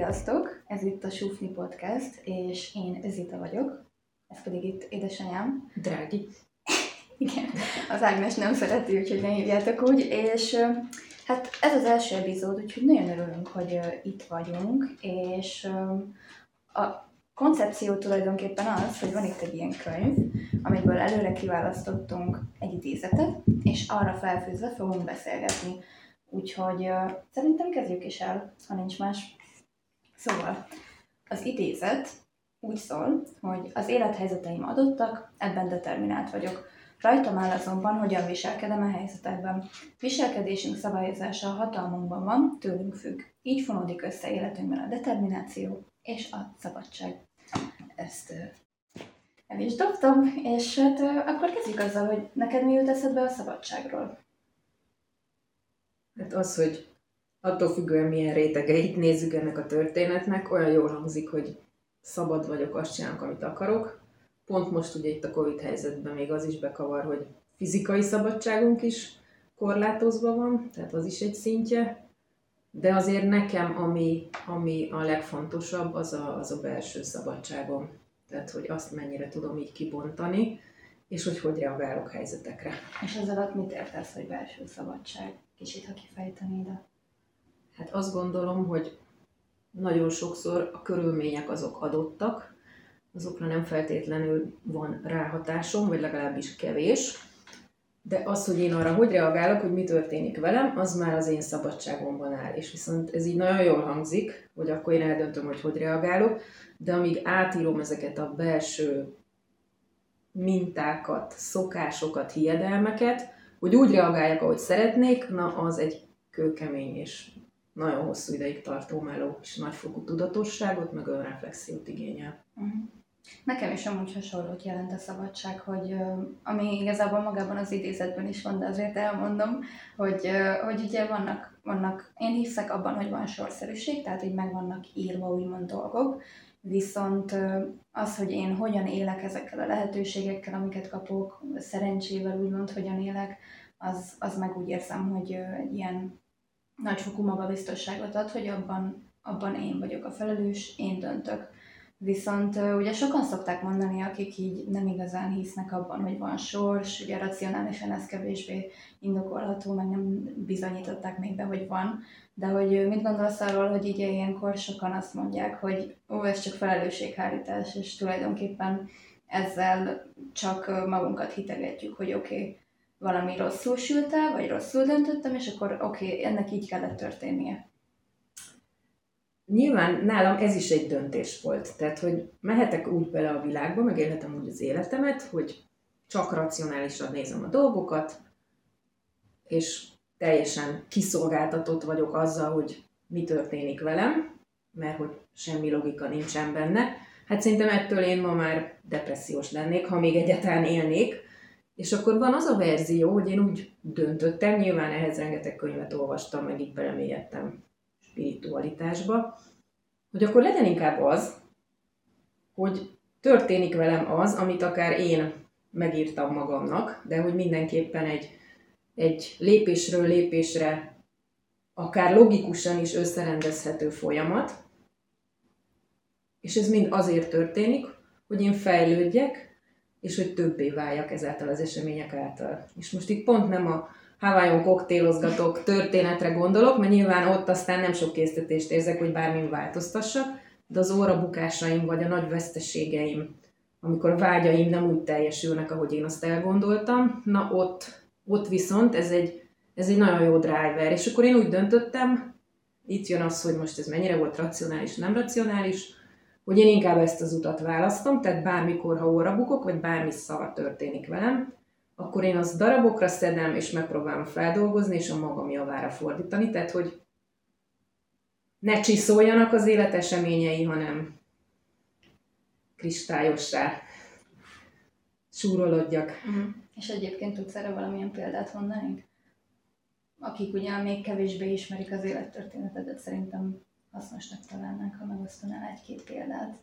Sziasztok! Ez itt a Sufni Podcast, és én Zita vagyok. Ez pedig itt édesanyám. Drági. Igen, az Ágnes nem szereti, úgyhogy ne hívjátok úgy. És hát ez az első epizód, úgyhogy nagyon örülünk, hogy itt vagyunk, és a koncepció tulajdonképpen az, hogy van itt egy ilyen könyv, amiből előre kiválasztottunk egy idézetet, és arra felfűzve fogunk beszélgetni. Úgyhogy uh, szerintem kezdjük is el, ha nincs más. Szóval, az idézet úgy szól, hogy az élethelyzeteim adottak, ebben determinált vagyok. Rajtam áll azonban, hogyan viselkedem a helyzetekben. Viselkedésünk szabályozása a hatalmunkban van, tőlünk függ. Így fonódik össze életünkben a determináció és a szabadság. Ezt el is dobtam, és hát akkor kezdjük azzal, hogy neked mi jut eszedbe a szabadságról? Hát az, hogy attól függően milyen rétegeit nézzük ennek a történetnek, olyan jól hangzik, hogy szabad vagyok, azt csinálok, amit akarok. Pont most ugye itt a Covid helyzetben még az is bekavar, hogy fizikai szabadságunk is korlátozva van, tehát az is egy szintje. De azért nekem, ami, ami a legfontosabb, az a, az a belső szabadságom. Tehát, hogy azt mennyire tudom így kibontani, és hogy hogy reagálok helyzetekre. És az alatt mit értesz, hogy belső szabadság? Kicsit, ha kifejtenéd de... Hát azt gondolom, hogy nagyon sokszor a körülmények azok adottak, azokra nem feltétlenül van ráhatásom, vagy legalábbis kevés, de az, hogy én arra hogy reagálok, hogy mi történik velem, az már az én szabadságomban áll. És viszont ez így nagyon jól hangzik, hogy akkor én eldöntöm, hogy hogy reagálok, de amíg átírom ezeket a belső mintákat, szokásokat, hiedelmeket, hogy úgy reagáljak, ahogy szeretnék, na az egy kőkemény és nagyon hosszú ideig tartó meló, és nagyfokú tudatosságot, meg önreflexiót igényel. Uh-huh. Nekem is amúgy hasonlót jelent a szabadság, hogy ami igazából magában az idézetben is van, de azért elmondom, hogy, hogy ugye vannak, vannak, én hiszek abban, hogy van sorszerűség, tehát hogy meg vannak írva úgymond dolgok, viszont az, hogy én hogyan élek ezekkel a lehetőségekkel, amiket kapok, szerencsével úgymond hogyan élek, az, az meg úgy érzem, hogy ilyen nagyfokú magabiztosságot ad, hogy abban, abban én vagyok a felelős, én döntök. Viszont ugye sokan szokták mondani, akik így nem igazán hisznek abban, hogy van sors, ugye racionálisan ez kevésbé indokolható, meg nem bizonyították még be, hogy van, de hogy mit gondolsz arról, hogy így ilyenkor sokan azt mondják, hogy ó, ez csak felelősséghárítás, és tulajdonképpen ezzel csak magunkat hitegetjük, hogy oké, okay, valami rosszul sült el, vagy rosszul döntöttem, és akkor oké, okay, ennek így kellett történnie. Nyilván nálam ez is egy döntés volt. Tehát, hogy mehetek úgy bele a világba, megélhetem úgy az életemet, hogy csak racionálisan nézem a dolgokat, és teljesen kiszolgáltatott vagyok azzal, hogy mi történik velem, mert hogy semmi logika nincsen benne. Hát szerintem ettől én ma már depressziós lennék, ha még egyáltalán élnék. És akkor van az a verzió, hogy én úgy döntöttem, nyilván ehhez rengeteg könyvet olvastam, meg így belemélyedtem spiritualitásba, hogy akkor legyen inkább az, hogy történik velem az, amit akár én megírtam magamnak, de hogy mindenképpen egy egy lépésről lépésre akár logikusan is összerendezhető folyamat, és ez mind azért történik, hogy én fejlődjek, és hogy többé váljak ezáltal az események által. És most itt pont nem a Hawaiion koktélozgatók történetre gondolok, mert nyilván ott aztán nem sok késztetést érzek, hogy bármin változtassak, de az órabukásaim vagy a nagy veszteségeim, amikor a vágyaim nem úgy teljesülnek, ahogy én azt elgondoltam, na ott ott viszont ez egy, ez egy nagyon jó driver, és akkor én úgy döntöttem, itt jön az, hogy most ez mennyire volt racionális, nem racionális, hogy én inkább ezt az utat választom, tehát bármikor, ha óra bukok, vagy bármi szar történik velem, akkor én azt darabokra szedem, és megpróbálom feldolgozni, és a magam javára fordítani, tehát hogy ne csiszoljanak az élet eseményei, hanem kristályossá súrolódjak. Uh-huh. És egyébként tudsz erre valamilyen példát mondani? Akik ugye még kevésbé ismerik az élettörténetedet, szerintem hasznosnak találnák, ha megosztanál egy-két példát.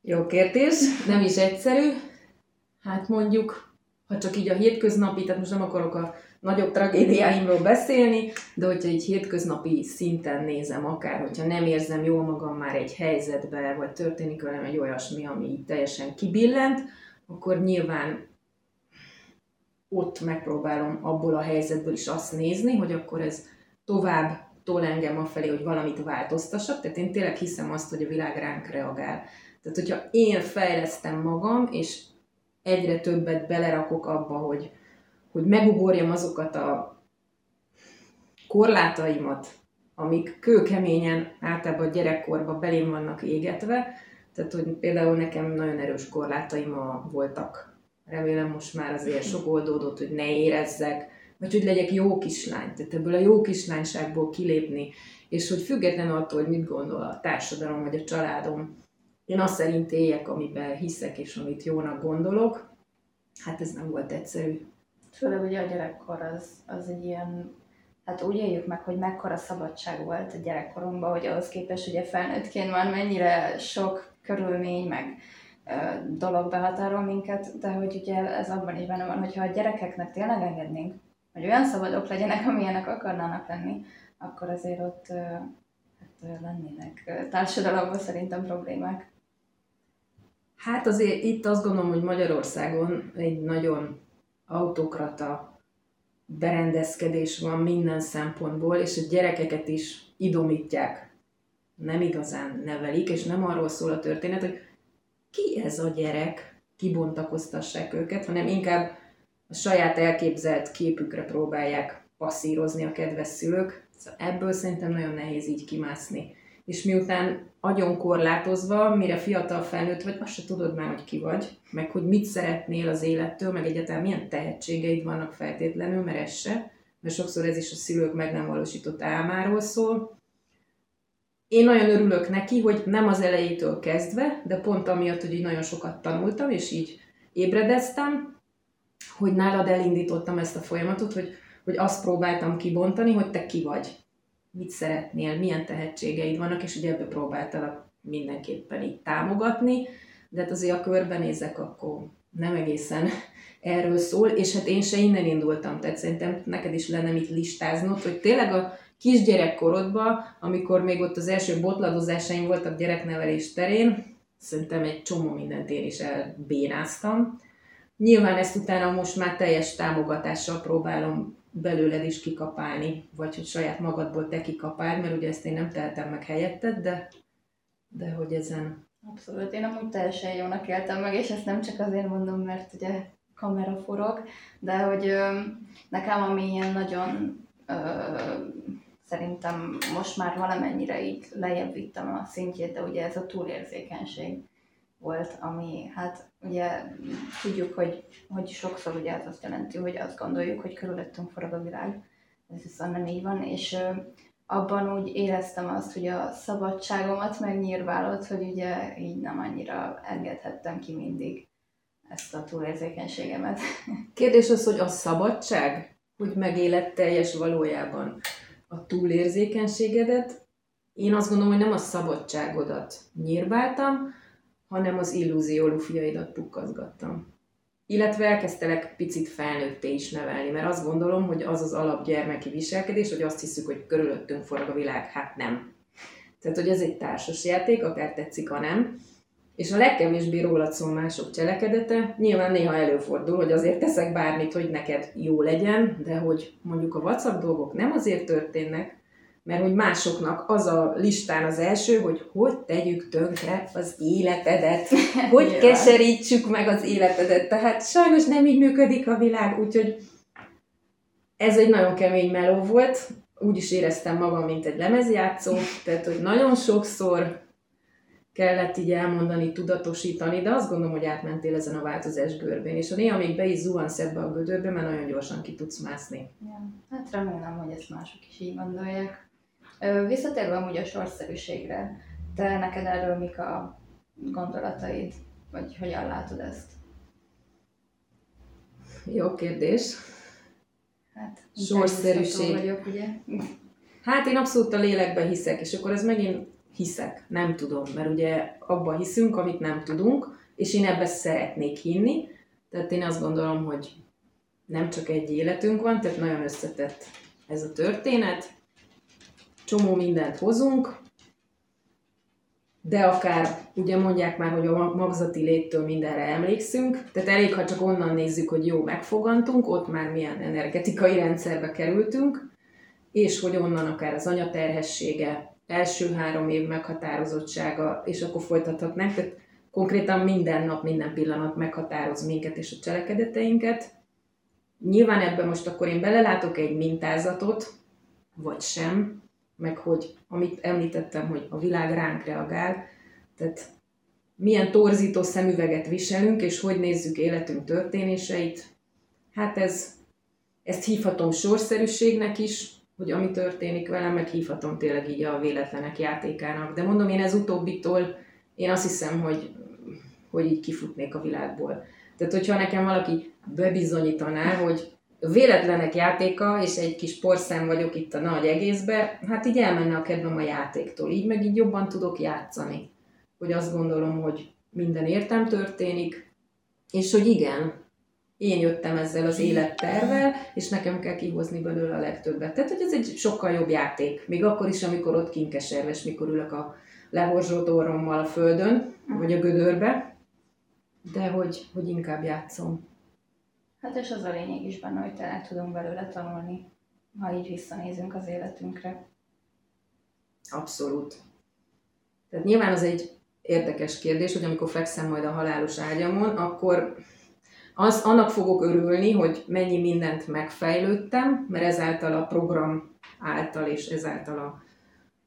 Jó kérdés, nem is egyszerű. Hát mondjuk, ha csak így a hétköznapi, tehát most nem akarok a nagyobb tragédiáimról beszélni, de hogyha egy hétköznapi szinten nézem, akár hogyha nem érzem jól magam már egy helyzetbe, vagy történik velem egy olyasmi, ami így teljesen kibillent, akkor nyilván ott megpróbálom abból a helyzetből is azt nézni, hogy akkor ez tovább tol engem afelé, hogy valamit változtassak. Tehát én tényleg hiszem azt, hogy a világ ránk reagál. Tehát, hogyha én fejlesztem magam, és egyre többet belerakok abba, hogy, hogy megugorjam azokat a korlátaimat, amik kőkeményen általában gyerekkorban belém vannak égetve, tehát, hogy például nekem nagyon erős korlátaim voltak. Remélem most már azért sok oldódott, hogy ne érezzek, vagy hogy legyek jó kislány. Tehát ebből a jó kislányságból kilépni, és hogy független attól, hogy mit gondol a társadalom vagy a családom, én azt szerint éljek, amiben hiszek és amit jónak gondolok. Hát ez nem volt egyszerű. Főleg ugye a gyerekkor az, az egy ilyen, hát úgy éljük meg, hogy mekkora szabadság volt a gyerekkorunkban, hogy ahhoz képest ugye felnőttként már mennyire sok körülmény, meg dolog behatárol minket, de hogy ugye ez abban is benne van, hogyha a gyerekeknek tényleg engednénk, hogy olyan szabadok legyenek, amilyenek akarnának lenni, akkor azért ott hát, lennének társadalomban szerintem problémák. Hát azért itt azt gondolom, hogy Magyarországon egy nagyon autokrata berendezkedés van minden szempontból, és a gyerekeket is idomítják. Nem igazán nevelik, és nem arról szól a történet, hogy ki ez a gyerek, kibontakoztassák őket, hanem inkább a saját elképzelt képükre próbálják passzírozni a kedves szülők. Szóval ebből szerintem nagyon nehéz így kimászni. És miután agyon korlátozva, mire fiatal felnőtt vagy, azt se tudod már, hogy ki vagy, meg hogy mit szeretnél az élettől, meg egyáltalán milyen tehetségeid vannak feltétlenül, mert ez se, mert sokszor ez is a szülők meg nem valósított álmáról szól. Én nagyon örülök neki, hogy nem az elejétől kezdve, de pont amiatt, hogy így nagyon sokat tanultam, és így ébredeztem, hogy nálad elindítottam ezt a folyamatot, hogy, hogy azt próbáltam kibontani, hogy te ki vagy. Mit szeretnél, milyen tehetségeid vannak, és ugye ebbe próbáltalak mindenképpen így támogatni, de hát azért a körbenézek, akkor nem egészen erről szól, és hát én se innen indultam, tehát szerintem neked is lenne mit listáznod, hogy tényleg a kisgyerekkorodban, amikor még ott az első botladozásaim voltak gyereknevelés terén, szerintem egy csomó mindent én is elbénáztam. Nyilván ezt utána most már teljes támogatással próbálom belőled is kikapálni, vagy hogy saját magadból te kikapálj, mert ugye ezt én nem tehetem meg helyetted, de, de hogy ezen... Abszolút, én amúgy teljesen jónak éltem meg, és ezt nem csak azért mondom, mert ugye kamera forog, de hogy ö, nekem ami ilyen nagyon ö, szerintem most már valamennyire így lejjebb vittem a szintjét, de ugye ez a túlérzékenység volt, ami hát ugye tudjuk, hogy, hogy sokszor ugye ez azt jelenti, hogy azt gondoljuk, hogy körülöttünk forog a világ. Ez viszont nem így van, és abban úgy éreztem azt, hogy a szabadságomat megnyírválott, hogy ugye így nem annyira engedhettem ki mindig ezt a túlérzékenységemet. Kérdés az, hogy a szabadság, hogy megéled teljes valójában a túlérzékenységedet, én azt gondolom, hogy nem a szabadságodat nyírváltam, hanem az illúzió lufiaidat pukkazgattam. Illetve elkezdtelek picit felnőtté is nevelni, mert azt gondolom, hogy az az alapgyermeki viselkedés, hogy azt hiszük, hogy körülöttünk forog a világ, hát nem. Tehát, hogy ez egy társas játék, akár tetszik, ha nem. És a legkevésbé rólad szól mások cselekedete. Nyilván néha előfordul, hogy azért teszek bármit, hogy neked jó legyen, de hogy mondjuk a WhatsApp dolgok nem azért történnek, mert hogy másoknak az a listán az első, hogy hogy tegyük tönkre az életedet, hogy keserítsük meg az életedet. Tehát sajnos nem így működik a világ, úgyhogy ez egy nagyon kemény meló volt. Úgy is éreztem magam, mint egy lemezjátszó, tehát hogy nagyon sokszor kellett így elmondani, tudatosítani, de azt gondolom, hogy átmentél ezen a változás görbén, és a néha még be is zuhansz ebbe a gödörbe, mert nagyon gyorsan ki tudsz mászni. Ja, hát remélem, hogy ezt mások is így gondolják. Visszatérve amúgy a sorszerűségre, te neked erről mik a gondolataid, vagy hogyan látod ezt? Jó kérdés. Hát, sorszerűség. Vagyok, ugye? Hát én abszolút a lélekben hiszek, és akkor ez megint hiszek, nem tudom, mert ugye abban hiszünk, amit nem tudunk, és én ebbe szeretnék hinni, tehát én azt gondolom, hogy nem csak egy életünk van, tehát nagyon összetett ez a történet. Csomó mindent hozunk, de akár ugye mondják már, hogy a magzati léttől mindenre emlékszünk, tehát elég, ha csak onnan nézzük, hogy jó, megfogantunk, ott már milyen energetikai rendszerbe kerültünk, és hogy onnan akár az anyaterhessége, első három év meghatározottsága, és akkor folytathatnánk, tehát konkrétan minden nap, minden pillanat meghatároz minket és a cselekedeteinket. Nyilván ebben most akkor én belelátok egy mintázatot, vagy sem, meg hogy amit említettem, hogy a világ ránk reagál, tehát milyen torzító szemüveget viselünk, és hogy nézzük életünk történéseit, hát ez, ezt hívhatom sorszerűségnek is, hogy ami történik velem, meg hívhatom tényleg így a véletlenek játékának. De mondom, én ez utóbbitól, én azt hiszem, hogy, hogy így kifutnék a világból. Tehát, hogyha nekem valaki bebizonyítaná, hogy véletlenek játéka, és egy kis porszám vagyok itt a nagy egészbe, hát így elmenne a kedvem a játéktól. Így meg így jobban tudok játszani. Hogy azt gondolom, hogy minden értem történik, és hogy igen, én jöttem ezzel az élettervel, és nekem kell kihozni belőle a legtöbbet. Tehát, hogy ez egy sokkal jobb játék. Még akkor is, amikor ott kinkeserves, mikor ülök a lehorzsolt orrommal a földön, vagy a gödörbe, de hogy, hogy inkább játszom. Hát és az a lényeg is benne, hogy te tudunk belőle tanulni, ha így visszanézünk az életünkre. Abszolút. Tehát nyilván az egy érdekes kérdés, hogy amikor fekszem majd a halálos ágyamon, akkor az, annak fogok örülni, hogy mennyi mindent megfejlődtem, mert ezáltal a program által és ezáltal a,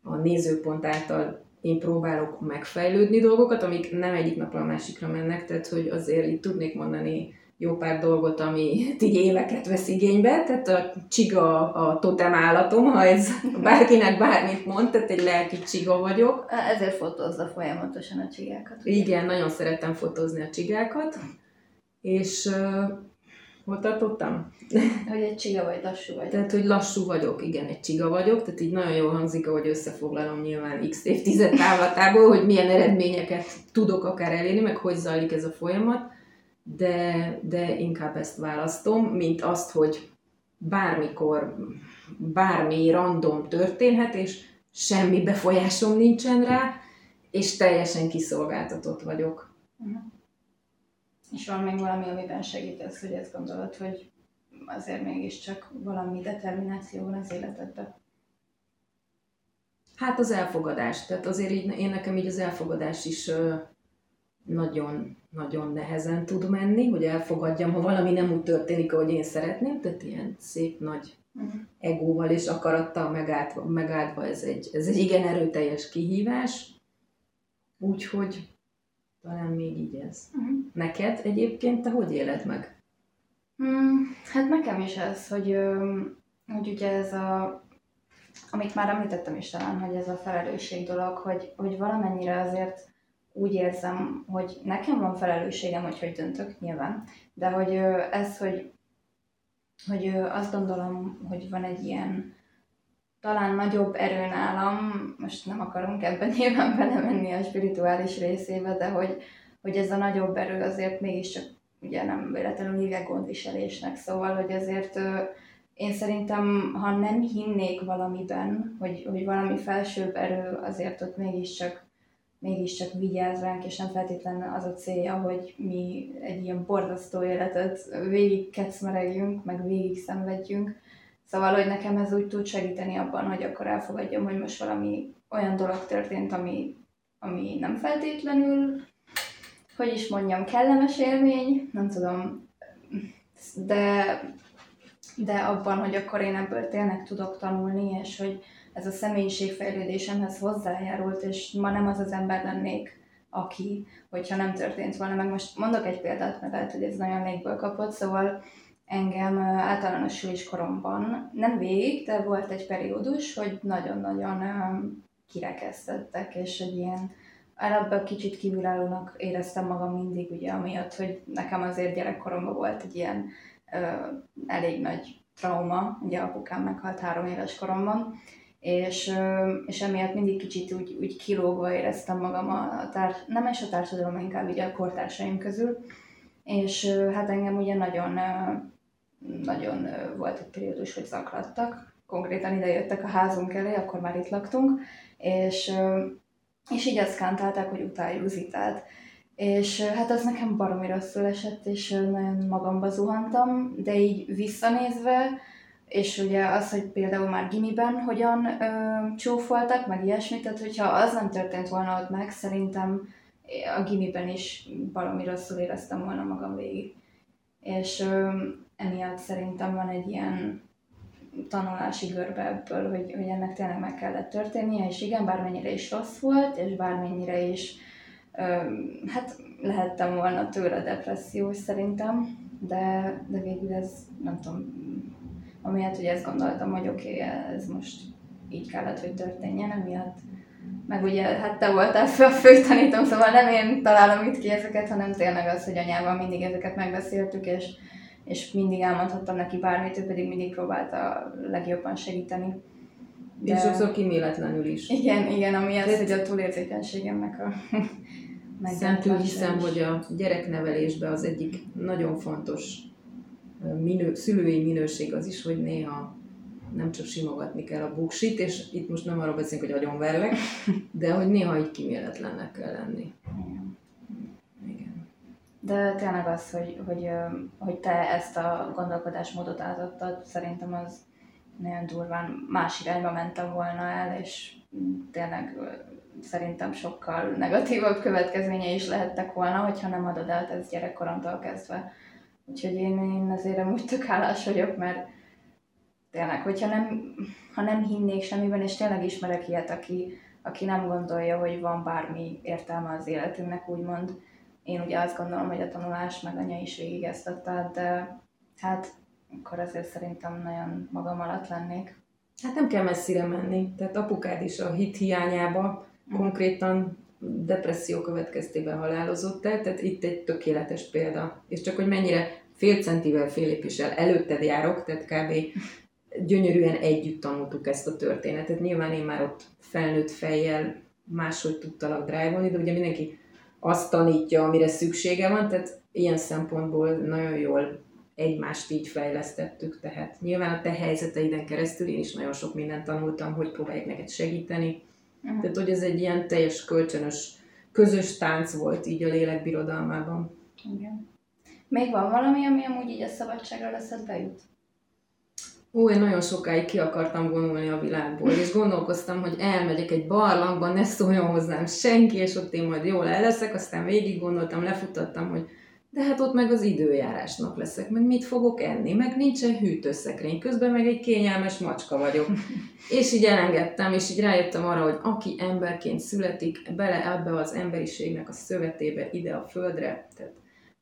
a nézőpont által én próbálok megfejlődni dolgokat, amik nem egyik napra a másikra mennek, tehát hogy azért itt tudnék mondani jó pár dolgot, ami így éveket vesz igénybe, tehát a csiga a totem állatom, ha ez bárkinek bármit mond, tehát egy lelki csiga vagyok. Ezért fotózza folyamatosan a csigákat. Ugye? Igen, nagyon szeretem fotózni a csigákat, és uh, hol tartottam? Hogy egy csiga vagy, lassú vagy. Tehát, hogy lassú vagyok, igen, egy csiga vagyok, tehát így nagyon jól hangzik, ahogy összefoglalom nyilván x évtized távlatából, hogy milyen eredményeket tudok akár elérni, meg hogy zajlik ez a folyamat de, de inkább ezt választom, mint azt, hogy bármikor bármi random történhet, és semmi befolyásom nincsen rá, és teljesen kiszolgáltatott vagyok. Uh-huh. És van még valami, amiben segítesz, hogy ezt gondolod, hogy azért mégiscsak valami determináció van az életedben? Hát az elfogadás. Tehát azért így, én nekem így az elfogadás is nagyon, nagyon nehezen tud menni, hogy elfogadjam, ha valami nem úgy történik, ahogy én szeretném, tehát ilyen szép nagy uh-huh. egóval és akarattal megáldva, megáldva ez, egy, ez egy igen erőteljes kihívás. Úgyhogy talán még így ez. Uh-huh. Neked egyébként te hogy éled meg? Hmm, hát nekem is ez, hogy, hogy ugye ez a amit már említettem is talán, hogy ez a felelősség dolog, hogy, hogy valamennyire azért úgy érzem, hogy nekem van felelősségem, hogy hogy döntök, nyilván, de hogy ez, hogy, hogy azt gondolom, hogy van egy ilyen talán nagyobb erő nálam, most nem akarunk ebben nyilván belemenni a spirituális részébe, de hogy, hogy ez a nagyobb erő azért mégiscsak ugye nem véletlenül hívják gondviselésnek, szóval, hogy azért én szerintem, ha nem hinnék valamiben, hogy, hogy valami felsőbb erő, azért ott mégiscsak mégiscsak vigyáz ránk, és nem feltétlenül az a célja, hogy mi egy ilyen borzasztó életet végig kecmeregjünk, meg végig szenvedjünk. Szóval, hogy nekem ez úgy tud segíteni abban, hogy akkor elfogadjam, hogy most valami olyan dolog történt, ami, ami nem feltétlenül, hogy is mondjam, kellemes élmény, nem tudom, de, de abban, hogy akkor én ebből tényleg tudok tanulni, és hogy, ez a személyiségfejlődésemhez hozzájárult, és ma nem az az ember lennék, aki, hogyha nem történt volna. Meg most mondok egy példát, mert lehet, hogy ez nagyon légből kapott, szóval engem általános is koromban, nem végig, de volt egy periódus, hogy nagyon-nagyon kirekesztettek, és egy ilyen előbb kicsit kívülállónak éreztem magam mindig, ugye, amiatt, hogy nekem azért gyerekkoromban volt egy ilyen ö, elég nagy trauma, ugye apukám meghalt három éves koromban, és, és emiatt mindig kicsit úgy, úgy kilógva éreztem magam a társ, nem is a társadalom, inkább így a kortársaim közül, és hát engem ugye nagyon nagyon volt egy periódus, hogy zaklattak. Konkrétan ide jöttek a házunk elé, akkor már itt laktunk, és, és így azt kántálták, hogy utáljuk Zitát. És hát az nekem baromi rosszul esett, és nagyon magamba zuhantam, de így visszanézve, és ugye az, hogy például már gimiben hogyan ö, csúfoltak, meg ilyesmit, tehát hogyha az nem történt volna ott meg, szerintem a gimiben is baromi rosszul éreztem volna magam végig. És ö, emiatt szerintem van egy ilyen tanulási görbe ebből, hogy, hogy ennek tényleg meg kellett történnie, és igen, bármennyire is rossz volt, és bármennyire is ö, hát lehettem volna tőle depressziós szerintem, de, de végül ez nem tudom, amiatt, hogy ezt gondoltam, hogy oké, okay, ez most így kellett, hogy történjen, emiatt. Meg ugye, hát te voltál a fő tanítom, szóval nem én találom itt ki ezeket, hanem tényleg az, hogy anyával mindig ezeket megbeszéltük, és, és mindig elmondhattam neki bármit, ő pedig mindig próbálta legjobban segíteni. De... És sokszor kiméletlenül is. Igen, igen, ami az, hogy a túlérzékenységemnek a Szentül hiszem, hogy a gyereknevelésben az egyik nagyon fontos minő, szülői minőség az is, hogy néha nem csak simogatni kell a buksit, és itt most nem arról beszélünk, hogy agyonverlek, de hogy néha így kiméletlennek kell lenni. Igen. De tényleg az, hogy, hogy, hogy te ezt a gondolkodásmódot átadtad, szerintem az nagyon durván más irányba mentem volna el, és tényleg szerintem sokkal negatívabb következménye is lehettek volna, hogyha nem adod át ezt gyerekkoromtól kezdve. Úgyhogy én, én azért úgy tök hálás vagyok, mert tényleg, hogyha nem, ha nem hinnék semmiben, és tényleg ismerek ilyet, aki, aki nem gondolja, hogy van bármi értelme az életünknek, úgymond. Én ugye azt gondolom, hogy a tanulás, meg anya is végig de hát akkor azért szerintem nagyon magam alatt lennék. Hát nem kell messzire menni. Tehát apukád is a hit hiányába konkrétan depresszió következtében halálozott el, tehát itt egy tökéletes példa. És csak hogy mennyire fél centivel, fél lépéssel előtted járok, tehát kb. gyönyörűen együtt tanultuk ezt a történetet. Nyilván én már ott felnőtt fejjel máshogy tudtalak drive de ugye mindenki azt tanítja, amire szüksége van, tehát ilyen szempontból nagyon jól egymást így fejlesztettük, tehát nyilván a te helyzeteiden keresztül én is nagyon sok mindent tanultam, hogy próbálják neked segíteni. Uh-huh. Tehát, hogy ez egy ilyen teljes kölcsönös, közös tánc volt így a lélek birodalmában. Igen. Még van valami, ami amúgy így a szabadságra eszedbe jut? Ó, én nagyon sokáig ki akartam vonulni a világból, és gondolkoztam, hogy elmegyek egy barlangban, ne szóljon hozzám senki, és ott én majd jól el leszek, aztán végig gondoltam, lefutattam, hogy de hát ott meg az időjárásnak leszek, meg mit fogok enni, meg nincsen hűtőszekrény, közben meg egy kényelmes macska vagyok. és így elengedtem, és így rájöttem arra, hogy aki emberként születik bele ebbe az emberiségnek a szövetébe, ide a földre, tehát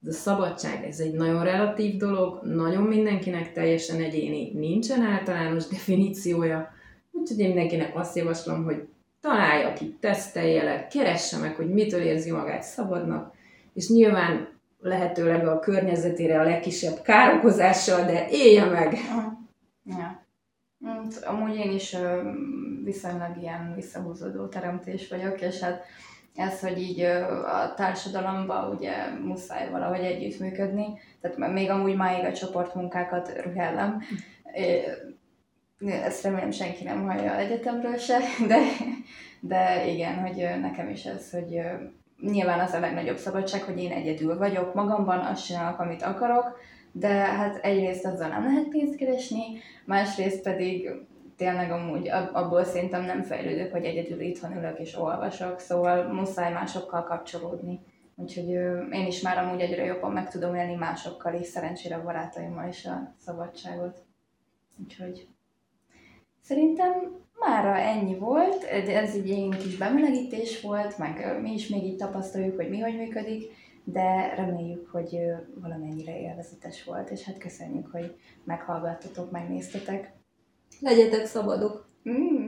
a szabadság, ez egy nagyon relatív dolog, nagyon mindenkinek teljesen egyéni, nincsen általános definíciója, úgyhogy én mindenkinek azt javaslom, hogy találja ki, tesztelje le, keresse meg, hogy mitől érzi magát szabadnak, és nyilván lehetőleg a környezetére a legkisebb károkozással, de élje meg! Ja. Hát, amúgy én is viszonylag ilyen visszahúzódó teremtés vagyok, és hát ez, hogy így a társadalomban ugye muszáj valahogy együttműködni, tehát még amúgy máig a csoportmunkákat rühellem, ezt remélem senki nem hallja egyetemről se, de, de igen, hogy nekem is ez, hogy nyilván az a legnagyobb szabadság, hogy én egyedül vagyok magamban, azt csinálok, amit akarok, de hát egyrészt azzal nem lehet pénzt keresni, másrészt pedig tényleg amúgy abból szerintem nem fejlődök, hogy egyedül itthon ülök és olvasok, szóval muszáj másokkal kapcsolódni. Úgyhogy én is már amúgy egyre jobban meg tudom élni másokkal is, szerencsére a barátaimmal is a szabadságot. Úgyhogy szerintem mára ennyi volt, ez egy kis bemelegítés volt, meg mi is még így tapasztaljuk, hogy mi hogy működik, de reméljük, hogy valamennyire élvezetes volt, és hát köszönjük, hogy meghallgattatok, megnéztetek. Legyetek szabadok! Mm.